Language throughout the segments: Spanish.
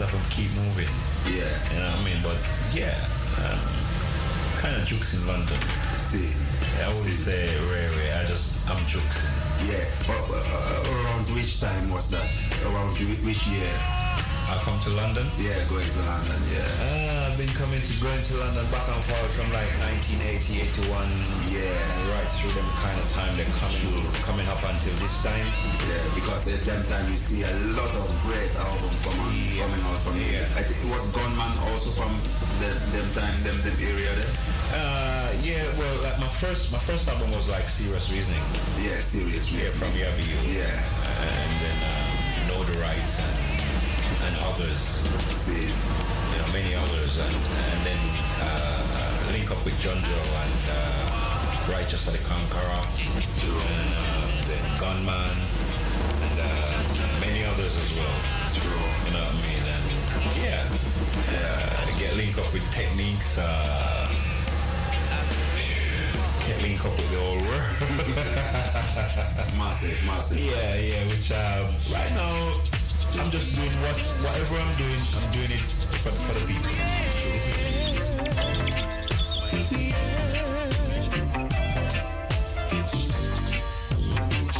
have to keep moving. Yeah. You know what I mean? But yeah, um, kind of jukes in London. See. I wouldn't say rare, rare. I just, I'm jukes. Yeah. But, uh, around which time was that? Around whi- which year? I come to London. Yeah, going to London, yeah. Uh, I've been coming to going to London back and forth from like 1980, 81, Yeah. right through them kind of time they're coming coming up until this time. Yeah, because at them time you see a lot of great albums coming, coming out from here. I think it was Gunman also from the, them time, them, them area there. Uh, yeah, well, like my first my first album was like Serious Reasoning. Yeah, serious. Yeah, from Yabby You. Yeah. And then um, Know the Right and, and others. You know, many others. And, and then uh, link up with John Joe and uh, Righteous the Conqueror. And uh, then Gunman. And uh, many others as well. You know what I mean? And yeah, uh, get link up with techniques. Uh, get link up with the whole world. massive, massive. Yeah, yeah. Which um, right now I'm just doing what whatever I'm doing. I'm doing it for, for the people.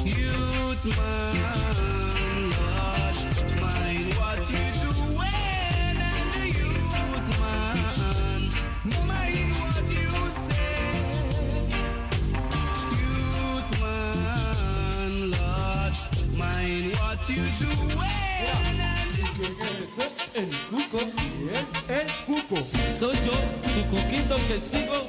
Youth man, mind what you doing, and the youth man, mind what you say. Youth man, mind what you El cuco, el cuco. Soy yo, tu cuquito que sigo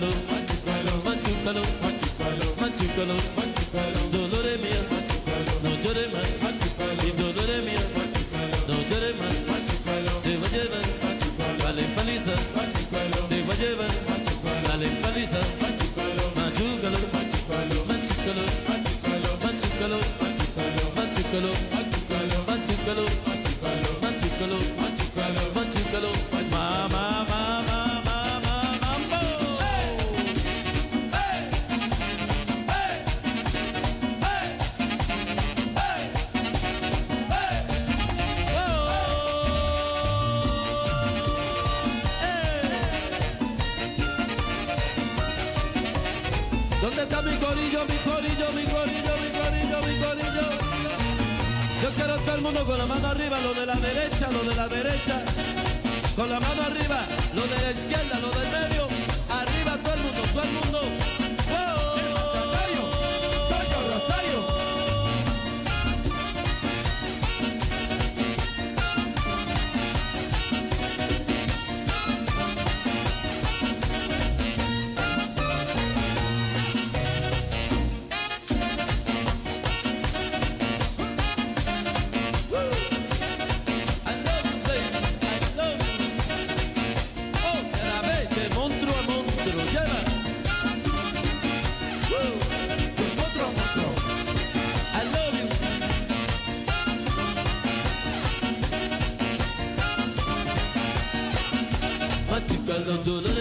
ಗೆಲುವು do do. Do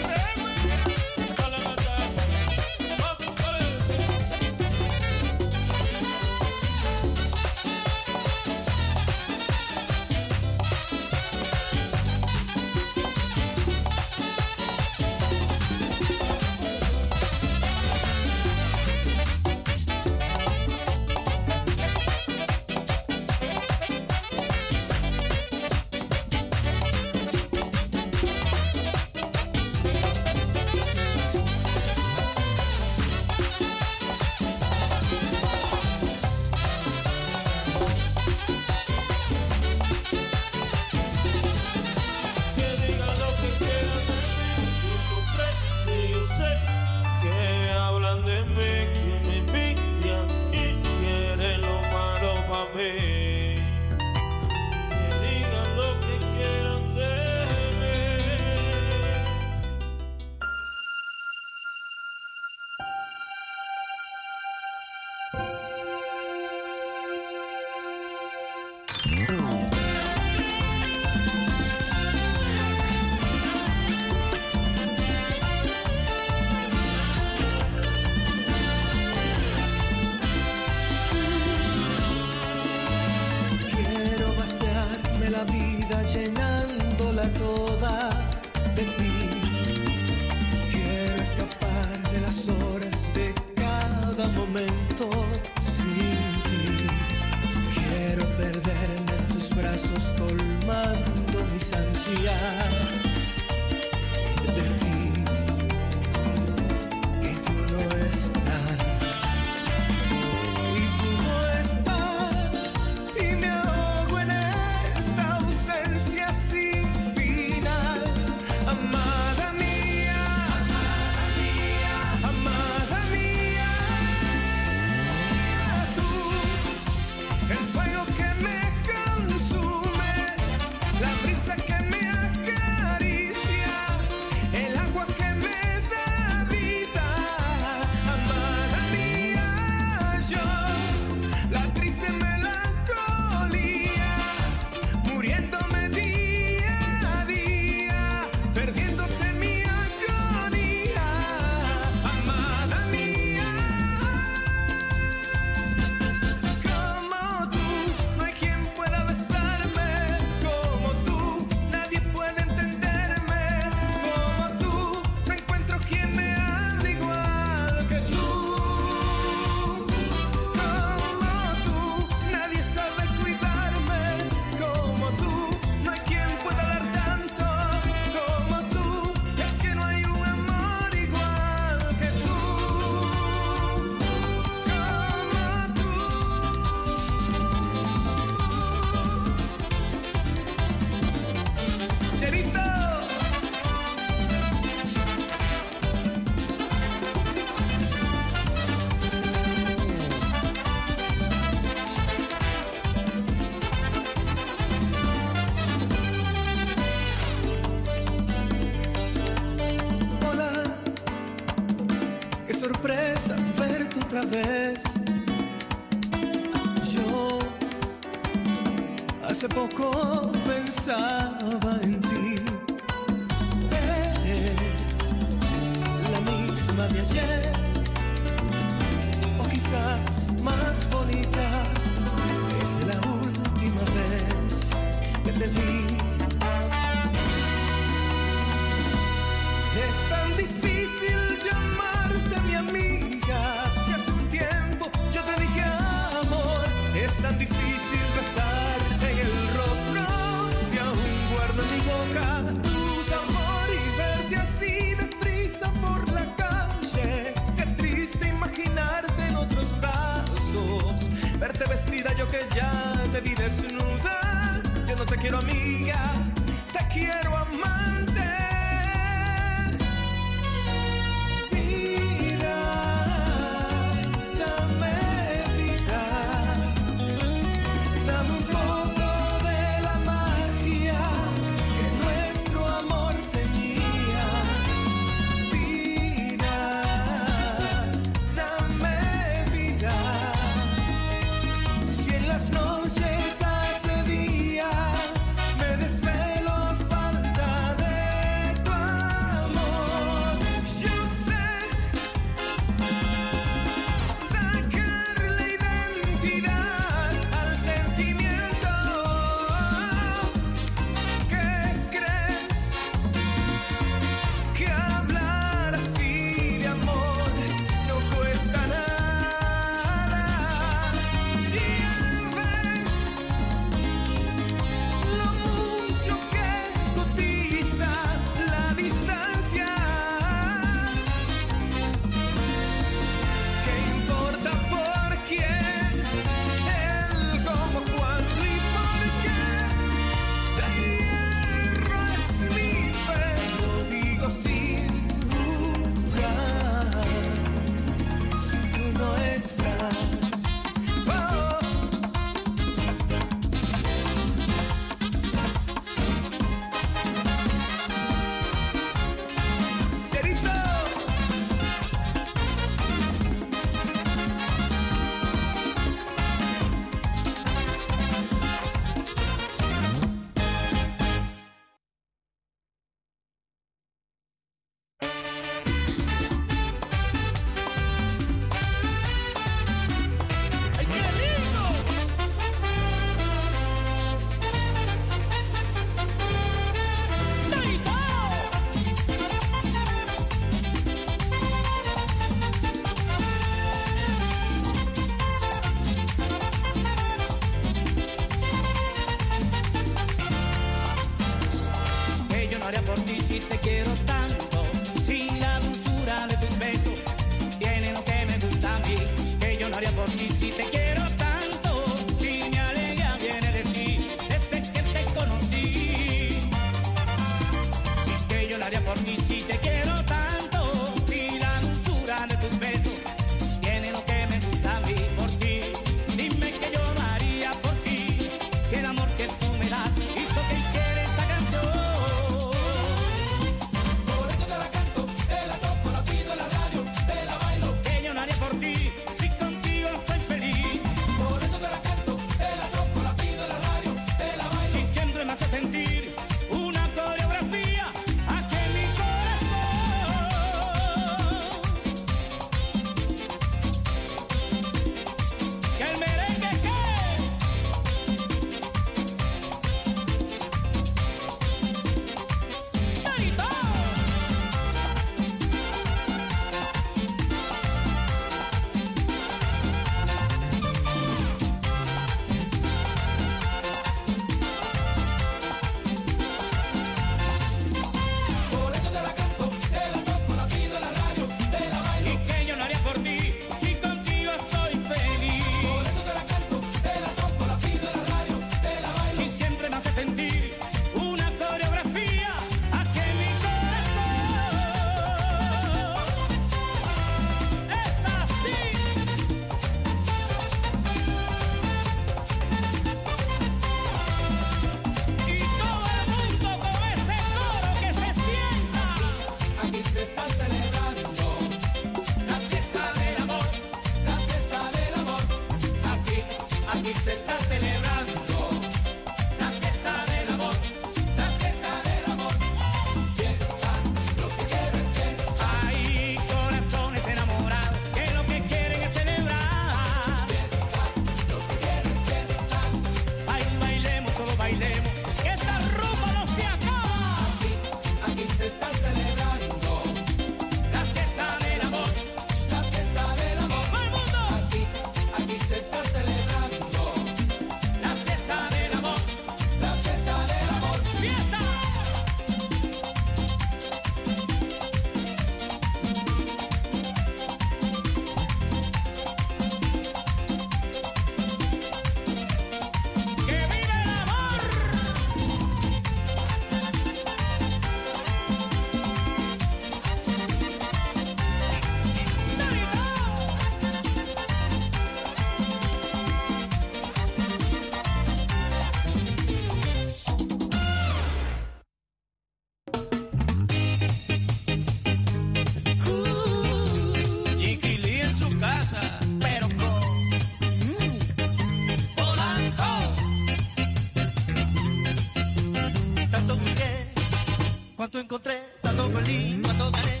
Tanto encontré, tanto perdí, tanto gané.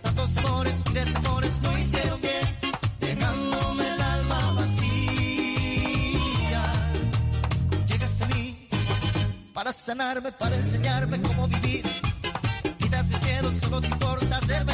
Tantos amores y desamores no hicieron bien, dejándome el alma vacía. Llegas a mí para sanarme, para enseñarme cómo vivir. Quitas mis miedos, solo te importa hacerme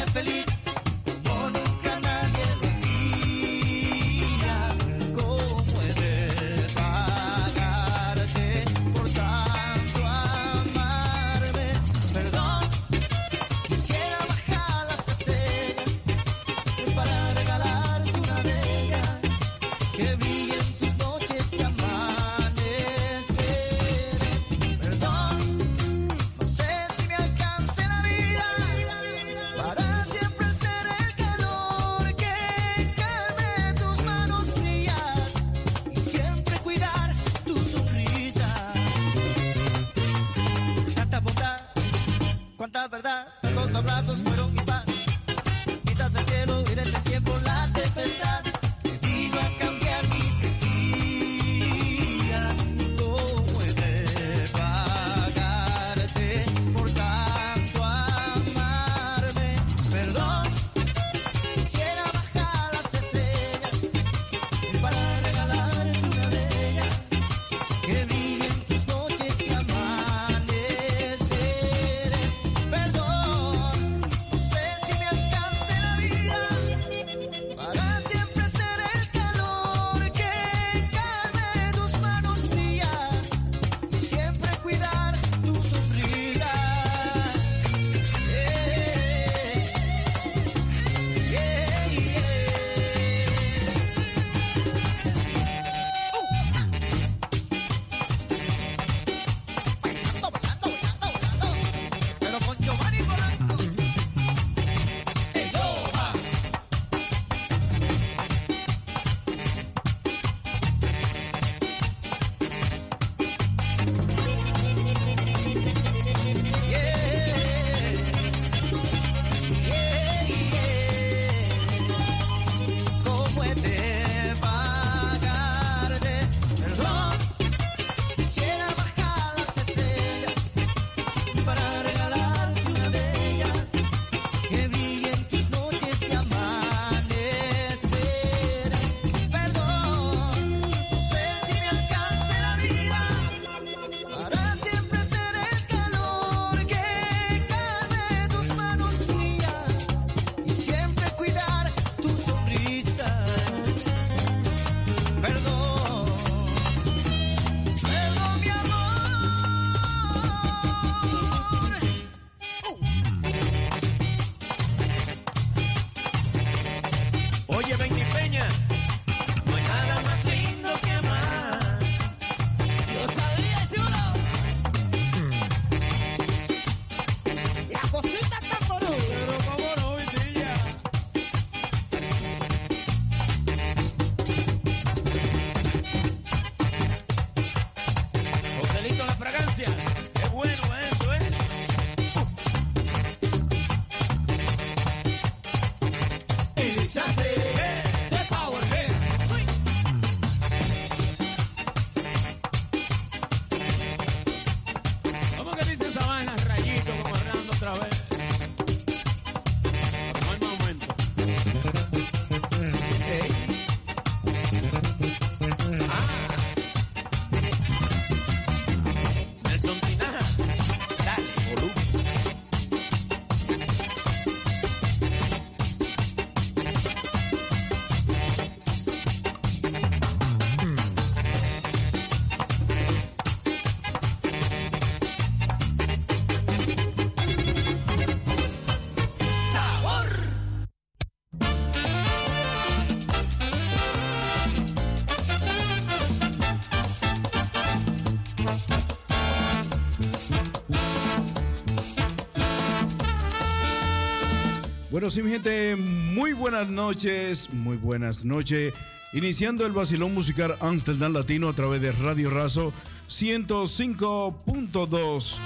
Bueno, sí, mi gente, muy buenas noches, muy buenas noches. Iniciando el vacilón musical Amsterdam Latino a través de Radio Razo 105.2.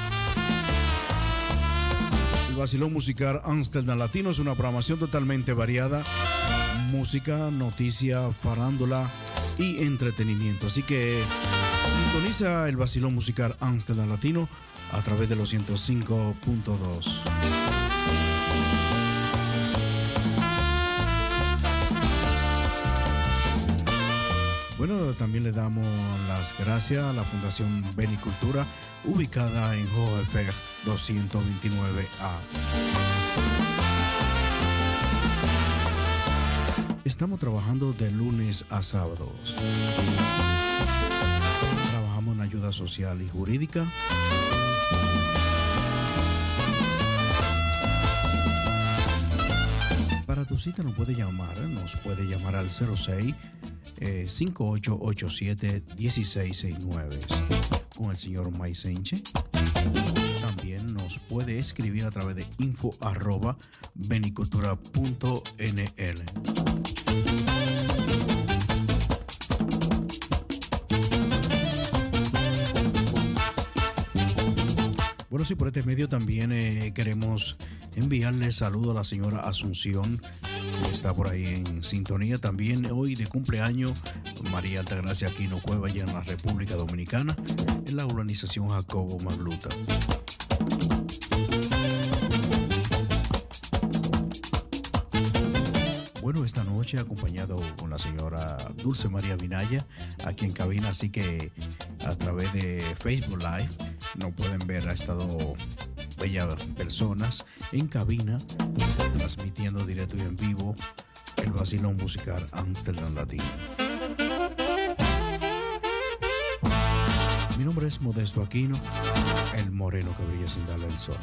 El vacilón musical Amsterdam Latino es una programación totalmente variada. Música, noticia, farándula y entretenimiento. Así que sintoniza el vacilón musical Amsterdam Latino a través de los 105.2. Bueno, también le damos las gracias a la Fundación Benicultura, ubicada en Hohenfeld 229A. Estamos trabajando de lunes a sábados. Trabajamos en ayuda social y jurídica. Para tu cita nos puede llamar, nos puede llamar al 06 eh, 5887 1669 con el señor Maisenche. También nos puede escribir a través de info arroba. Bueno, sí, por este medio también eh, queremos enviarle saludo a la señora Asunción, está por ahí en sintonía. También hoy de cumpleaños María Altagracia Aquino Cueva, allá en la República Dominicana, en la urbanización Jacobo Magluta. Bueno, esta noche acompañado con la señora Dulce María Vinaya aquí en cabina, así que a través de Facebook Live no pueden ver, ha estado bellas personas en cabina transmitiendo directo y en vivo el vacilón musical Amsterdam Latino. Mi nombre es Modesto Aquino, el moreno que brilla sin darle el sol.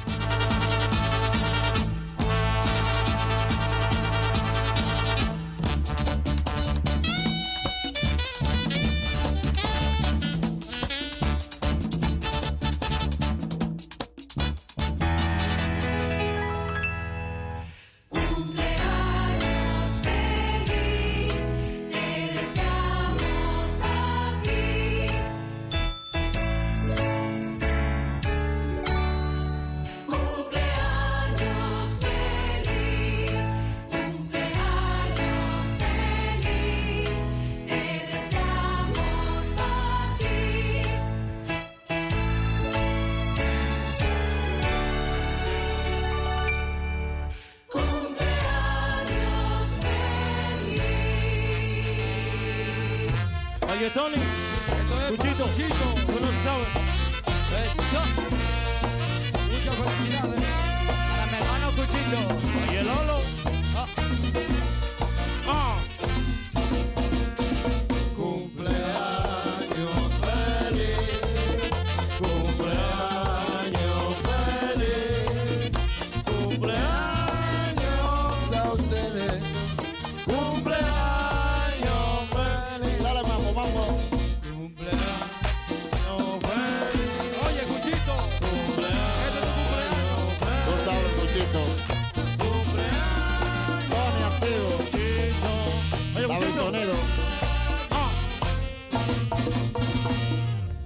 Mi hermano Cuchito. Oye, Lolo. Ah.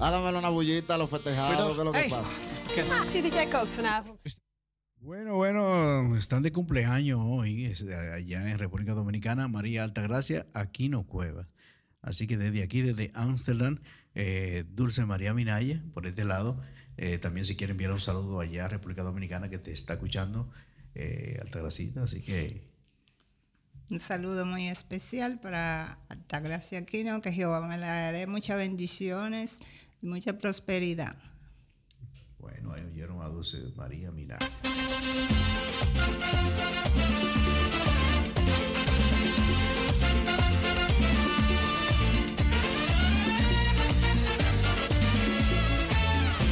Háganmelo una bullita a los festejados, ¿qué es lo que Hey. pasa? Ah, kookt vanavond. Bueno, bueno, están de cumpleaños hoy, es de allá en República Dominicana, María Altagracia Aquino Cuevas. Así que desde aquí, desde Ámsterdam, eh, Dulce María Minaya, por este lado, eh, también si quiere enviar un saludo allá a República Dominicana que te está escuchando, eh, Altagracita, así que Un saludo muy especial para Altagracia Aquino, que Jehová me la dé muchas bendiciones y mucha prosperidad. bueno, ahí oyeron a Dulce María Minaya.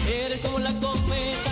Eres como la cometa,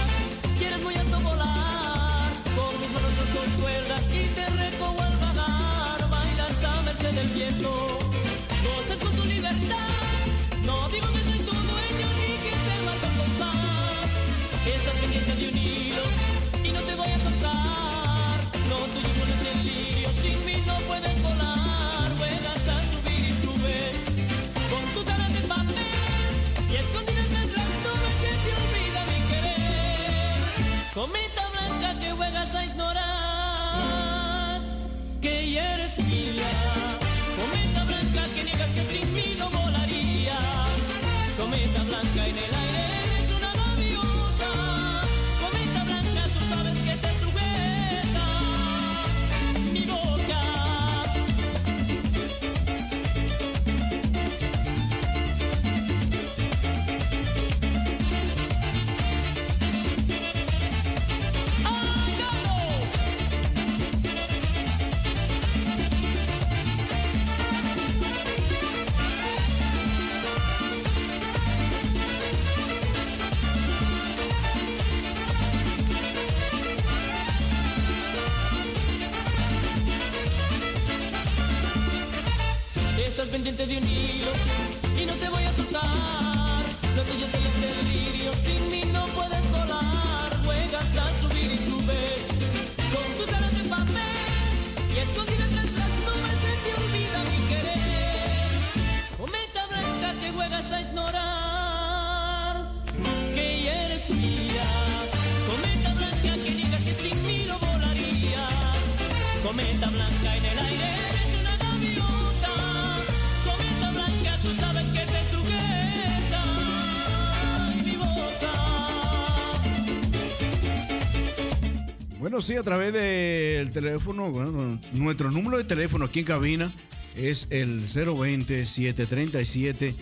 sí, a través del teléfono, bueno, nuestro número de teléfono aquí en cabina es el 020-737-1619.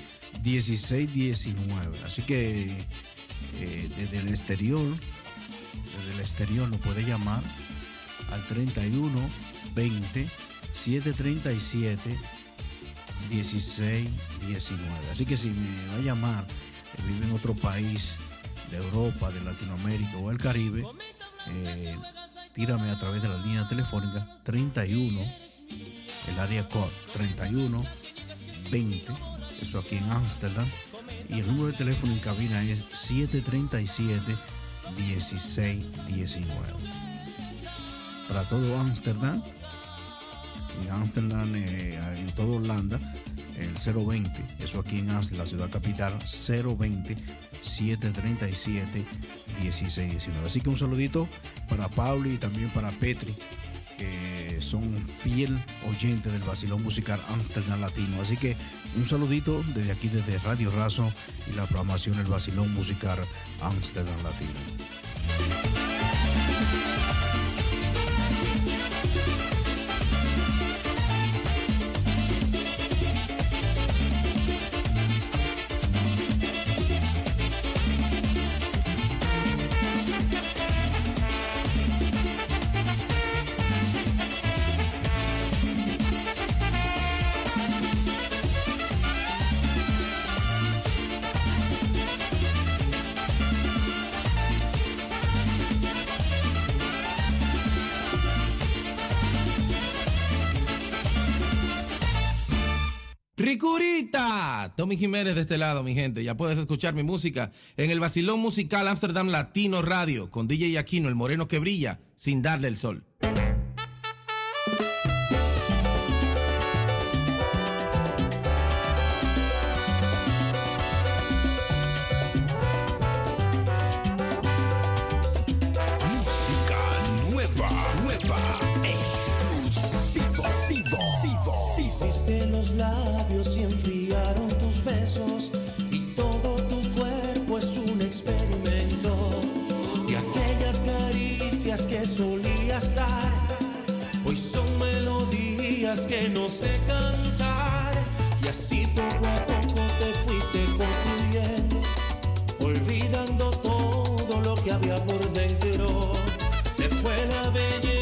Así que eh, desde el exterior, desde el exterior nos puede llamar al 31 20 737 16 19. Así que si me va a llamar, eh, vive en otro país de Europa, de Latinoamérica o el Caribe, eh, a través de la línea telefónica 31, el área code 31 20, eso aquí en Ámsterdam, y el número de teléfono en cabina es 737 16 19. Para todo Ámsterdam, en Ámsterdam, eh, en toda Holanda, el 020, eso aquí en Ámsterdam, la ciudad capital, 020 737 1619. Así que un saludito para Pauli y también para Petri, que son fiel oyentes del vacilón musical Amsterdam Latino. Así que un saludito desde aquí, desde Radio Razo y la programación del vacilón musical Amsterdam Latino. Tommy Jiménez de este lado, mi gente. Ya puedes escuchar mi música en el Basilón Musical Amsterdam Latino Radio con DJ Aquino, el moreno que brilla sin darle el sol. Música nueva, nueva, exclusivo. Hiciste los labios y besos y todo tu cuerpo es un experimento. Y aquellas caricias que solías dar hoy son melodías que no sé cantar. Y así poco a poco te fuiste construyendo olvidando todo lo que había por dentro. Se fue la belleza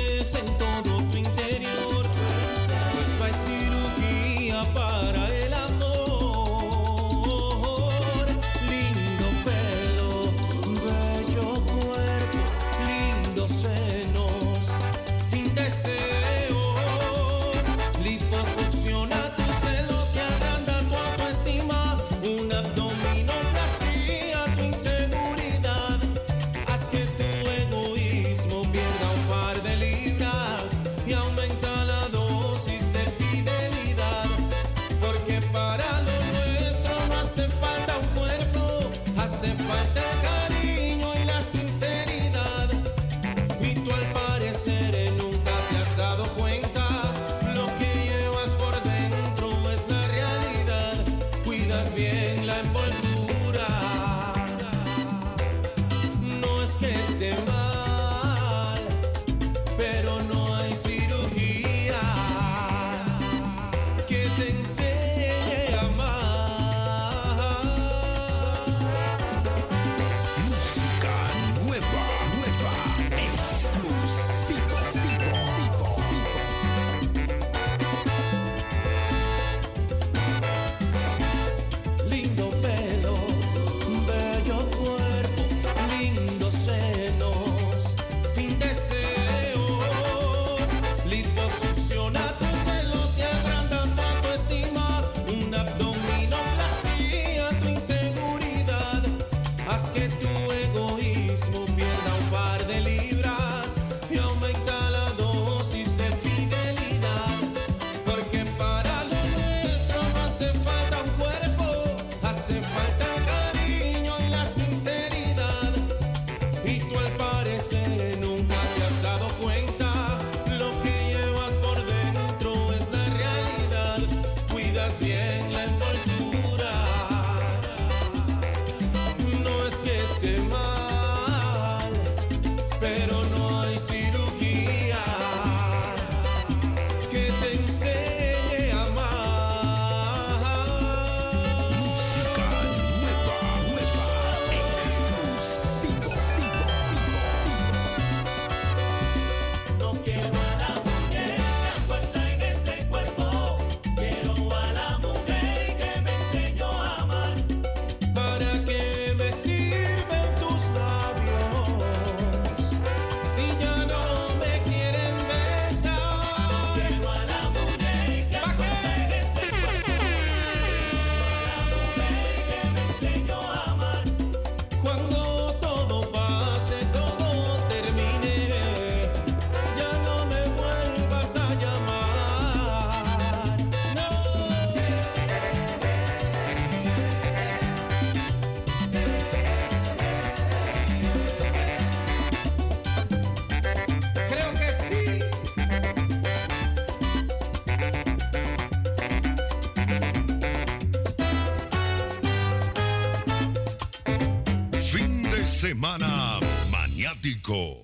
semana maniático.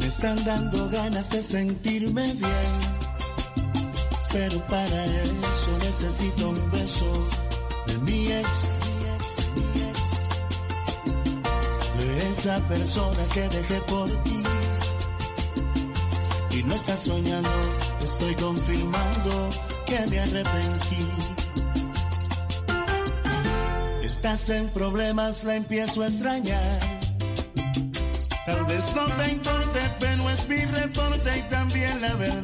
Me están dando ganas de sentirme bien, pero para eso necesito un beso persona que dejé por ti. Y no estás soñando, estoy confirmando que me arrepentí. Estás en problemas, la empiezo a extrañar. Tal vez no te importe, pero es mi reporte y también la verdad.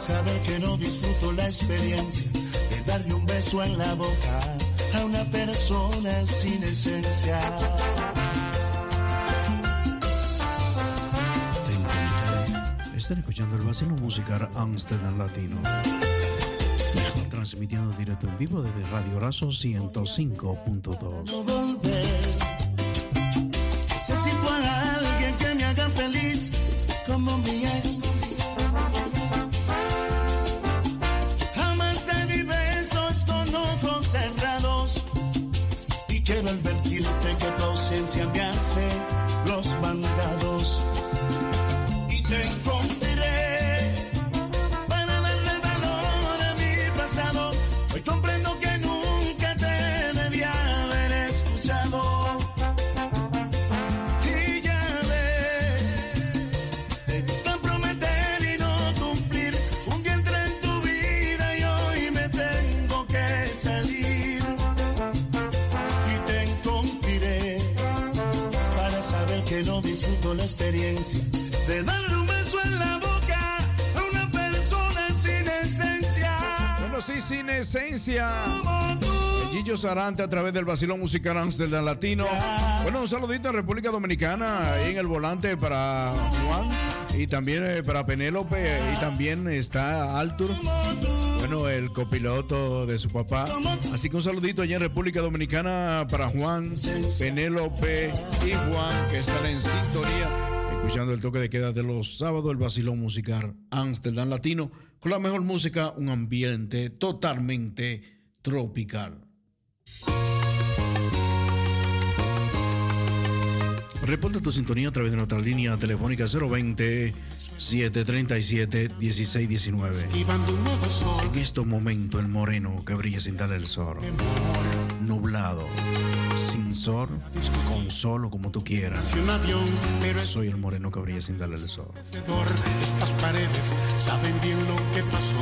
Saber que no disfruto la experiencia de darle un beso en la boca a una persona sin esencia. Están escuchando el vacilo musical Amsterdam Latino. Transmitiendo directo en vivo desde Radio Razo 105.2. A través del vacilón musical Amsterdam Latino. Bueno, un saludito a República Dominicana ahí en el volante para Juan y también eh, para Penélope y también está Altur. Bueno, el copiloto de su papá. Así que un saludito allá en República Dominicana para Juan, Penélope y Juan que están en sintonía escuchando el toque de queda de los sábados, el vacilón musical Amsterdam Latino, con la mejor música, un ambiente totalmente tropical. Reporta tu sintonía a través de nuestra línea telefónica 020-737-1619. En estos momentos el moreno que brilla sin darle el sol. Nublado, sin sol, con sol o como tú quieras. Soy el moreno que brilla sin darle el sol. Estas paredes saben bien lo que pasó.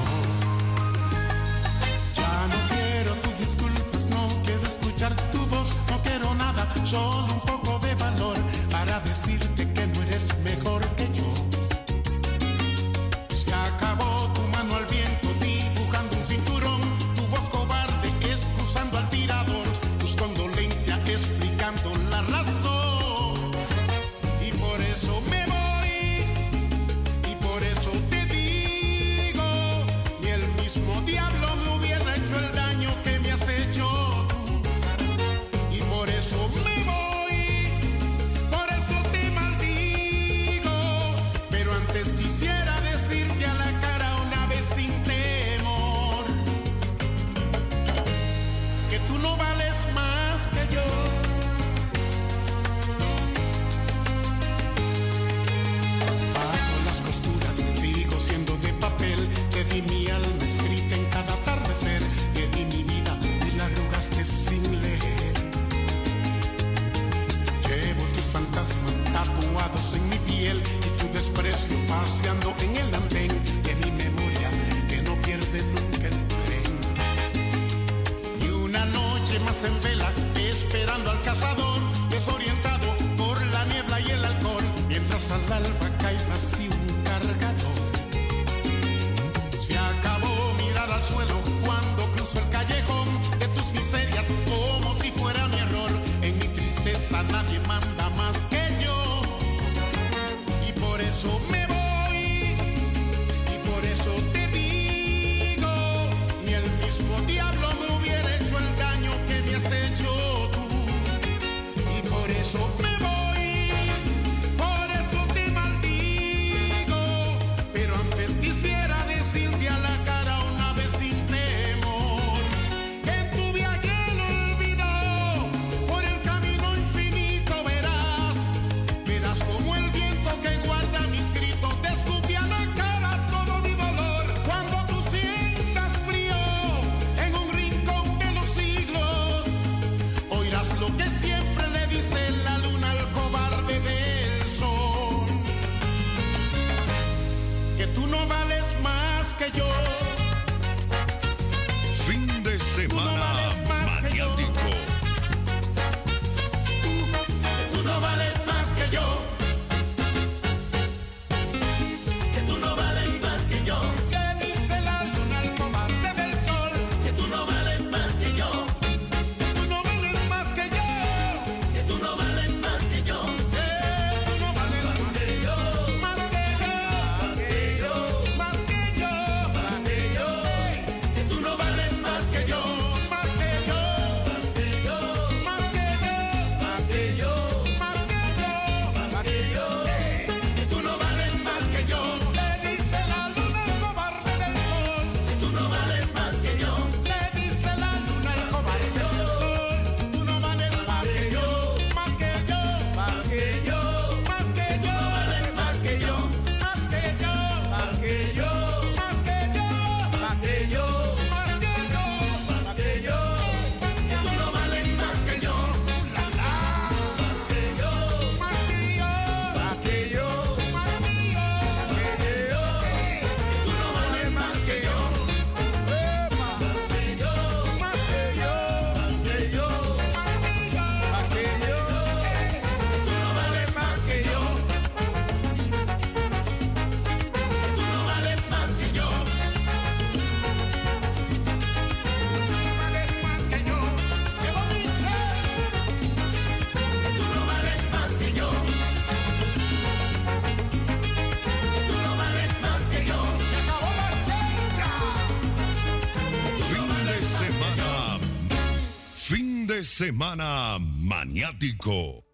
Semana maniático.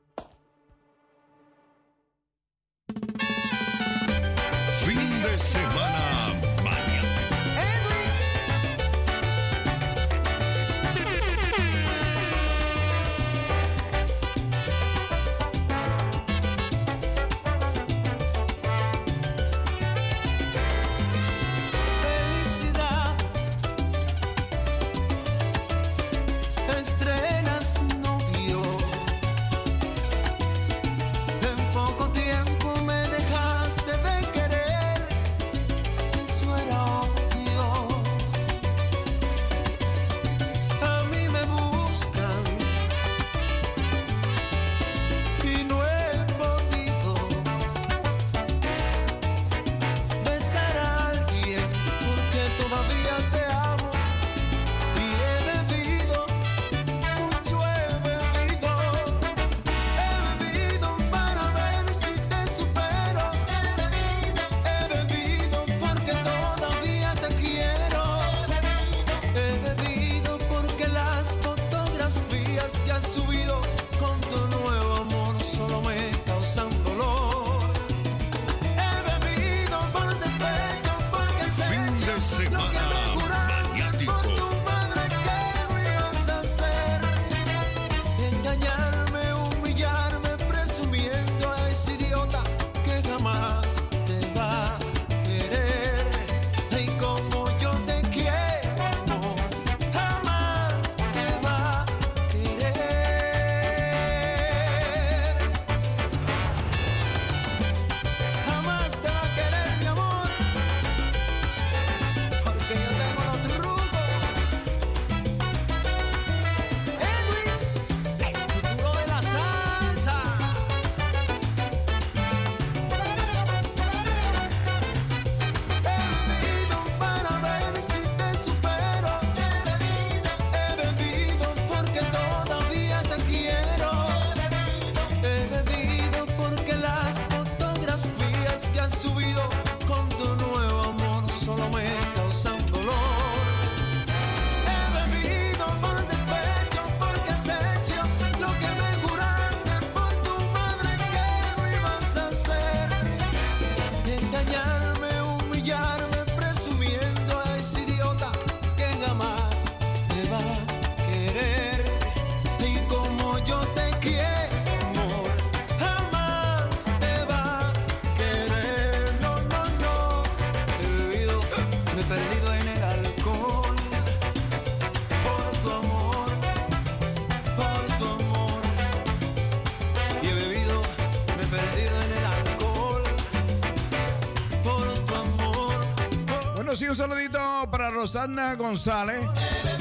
Un saludito para Rosana González.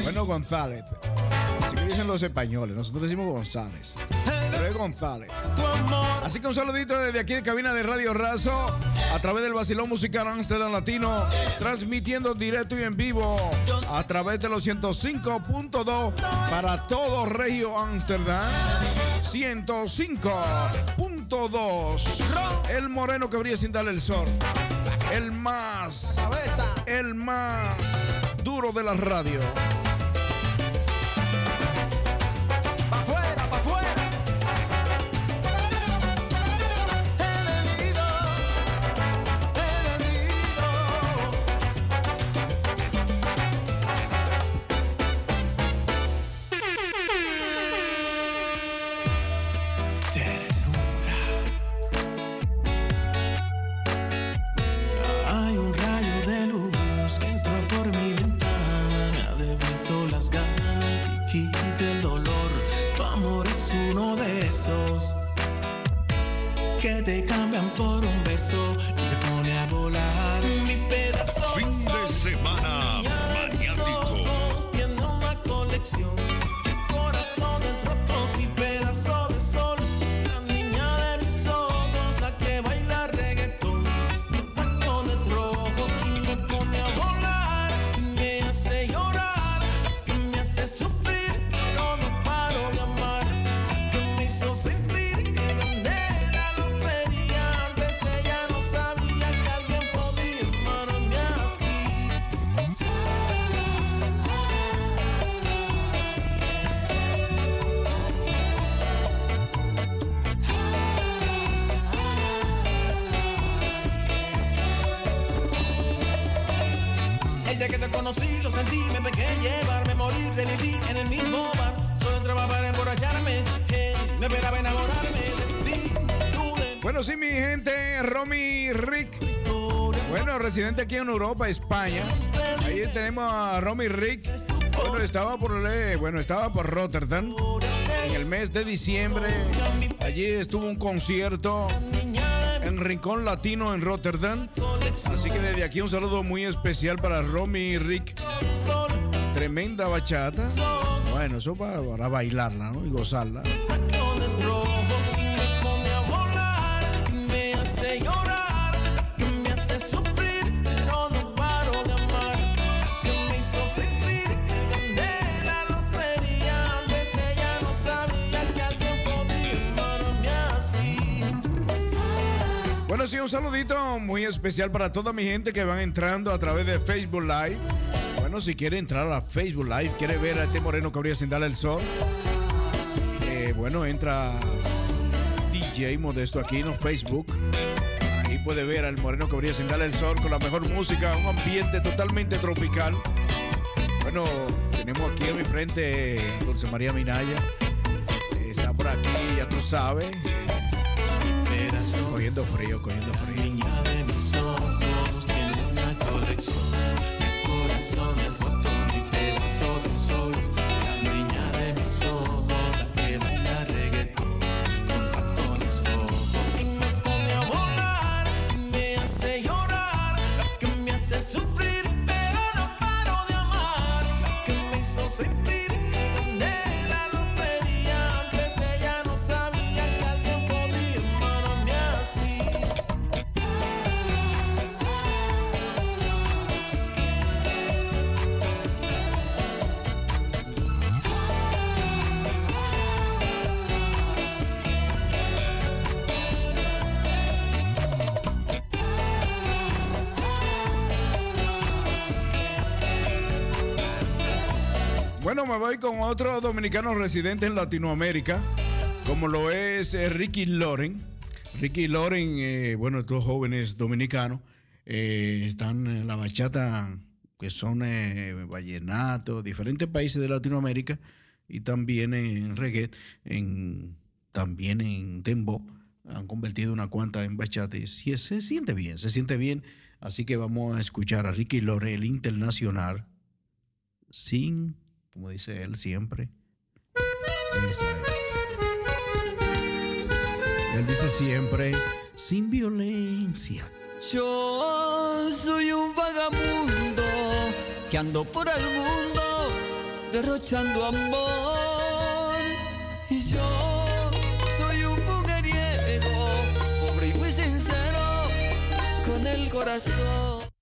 Bueno, González. Así que dicen los españoles. Nosotros decimos González. Pero es González. Así que un saludito desde aquí de cabina de Radio Razo. A través del Basilón Musical Amsterdam Latino. Transmitiendo directo y en vivo. A través de los 105.2 para todo Regio Amsterdam. 105.2. El moreno que brilla sin darle el sol. El más. El más duro de la radio. Aquí en Europa, España. Ahí tenemos a Romy Rick. Bueno, estaba por bueno, estaba por Rotterdam en el mes de diciembre. Allí estuvo un concierto en Rincón Latino en Rotterdam. Así que desde aquí un saludo muy especial para Romy Rick. Tremenda bachata. Bueno, eso para, para bailarla, ¿no? Y gozarla. Saludito muy especial para toda mi gente que van entrando a través de Facebook Live. Bueno, si quiere entrar a Facebook Live, quiere ver a este moreno que habría sin darle el sol. eh, bueno, entra DJ Modesto Aquino, Facebook. Ahí puede ver al moreno que habría sin darle el sol con la mejor música, un ambiente totalmente tropical. Bueno, tenemos aquí a mi frente Dulce María Minaya. Está por aquí, ya tú sabes. Cogiendo frío, cogiendo frío. Niña de mis ojos tiene una colección Bueno, me voy con otro dominicano residente en Latinoamérica, como lo es eh, Ricky Loren. Ricky Loren, eh, bueno, estos jóvenes dominicanos eh, están en la bachata, que son eh, vallenatos, diferentes países de Latinoamérica, y también en reggae, en, también en dembow. Han convertido una cuanta en bachata y sí, se siente bien, se siente bien. Así que vamos a escuchar a Ricky Loren, el internacional, sin, como dice él siempre. Él dice siempre, sin violencia. Yo soy un vagabundo que ando por el mundo derrochando amor. Y yo soy un mujeriego, pobre y muy sincero, con el corazón.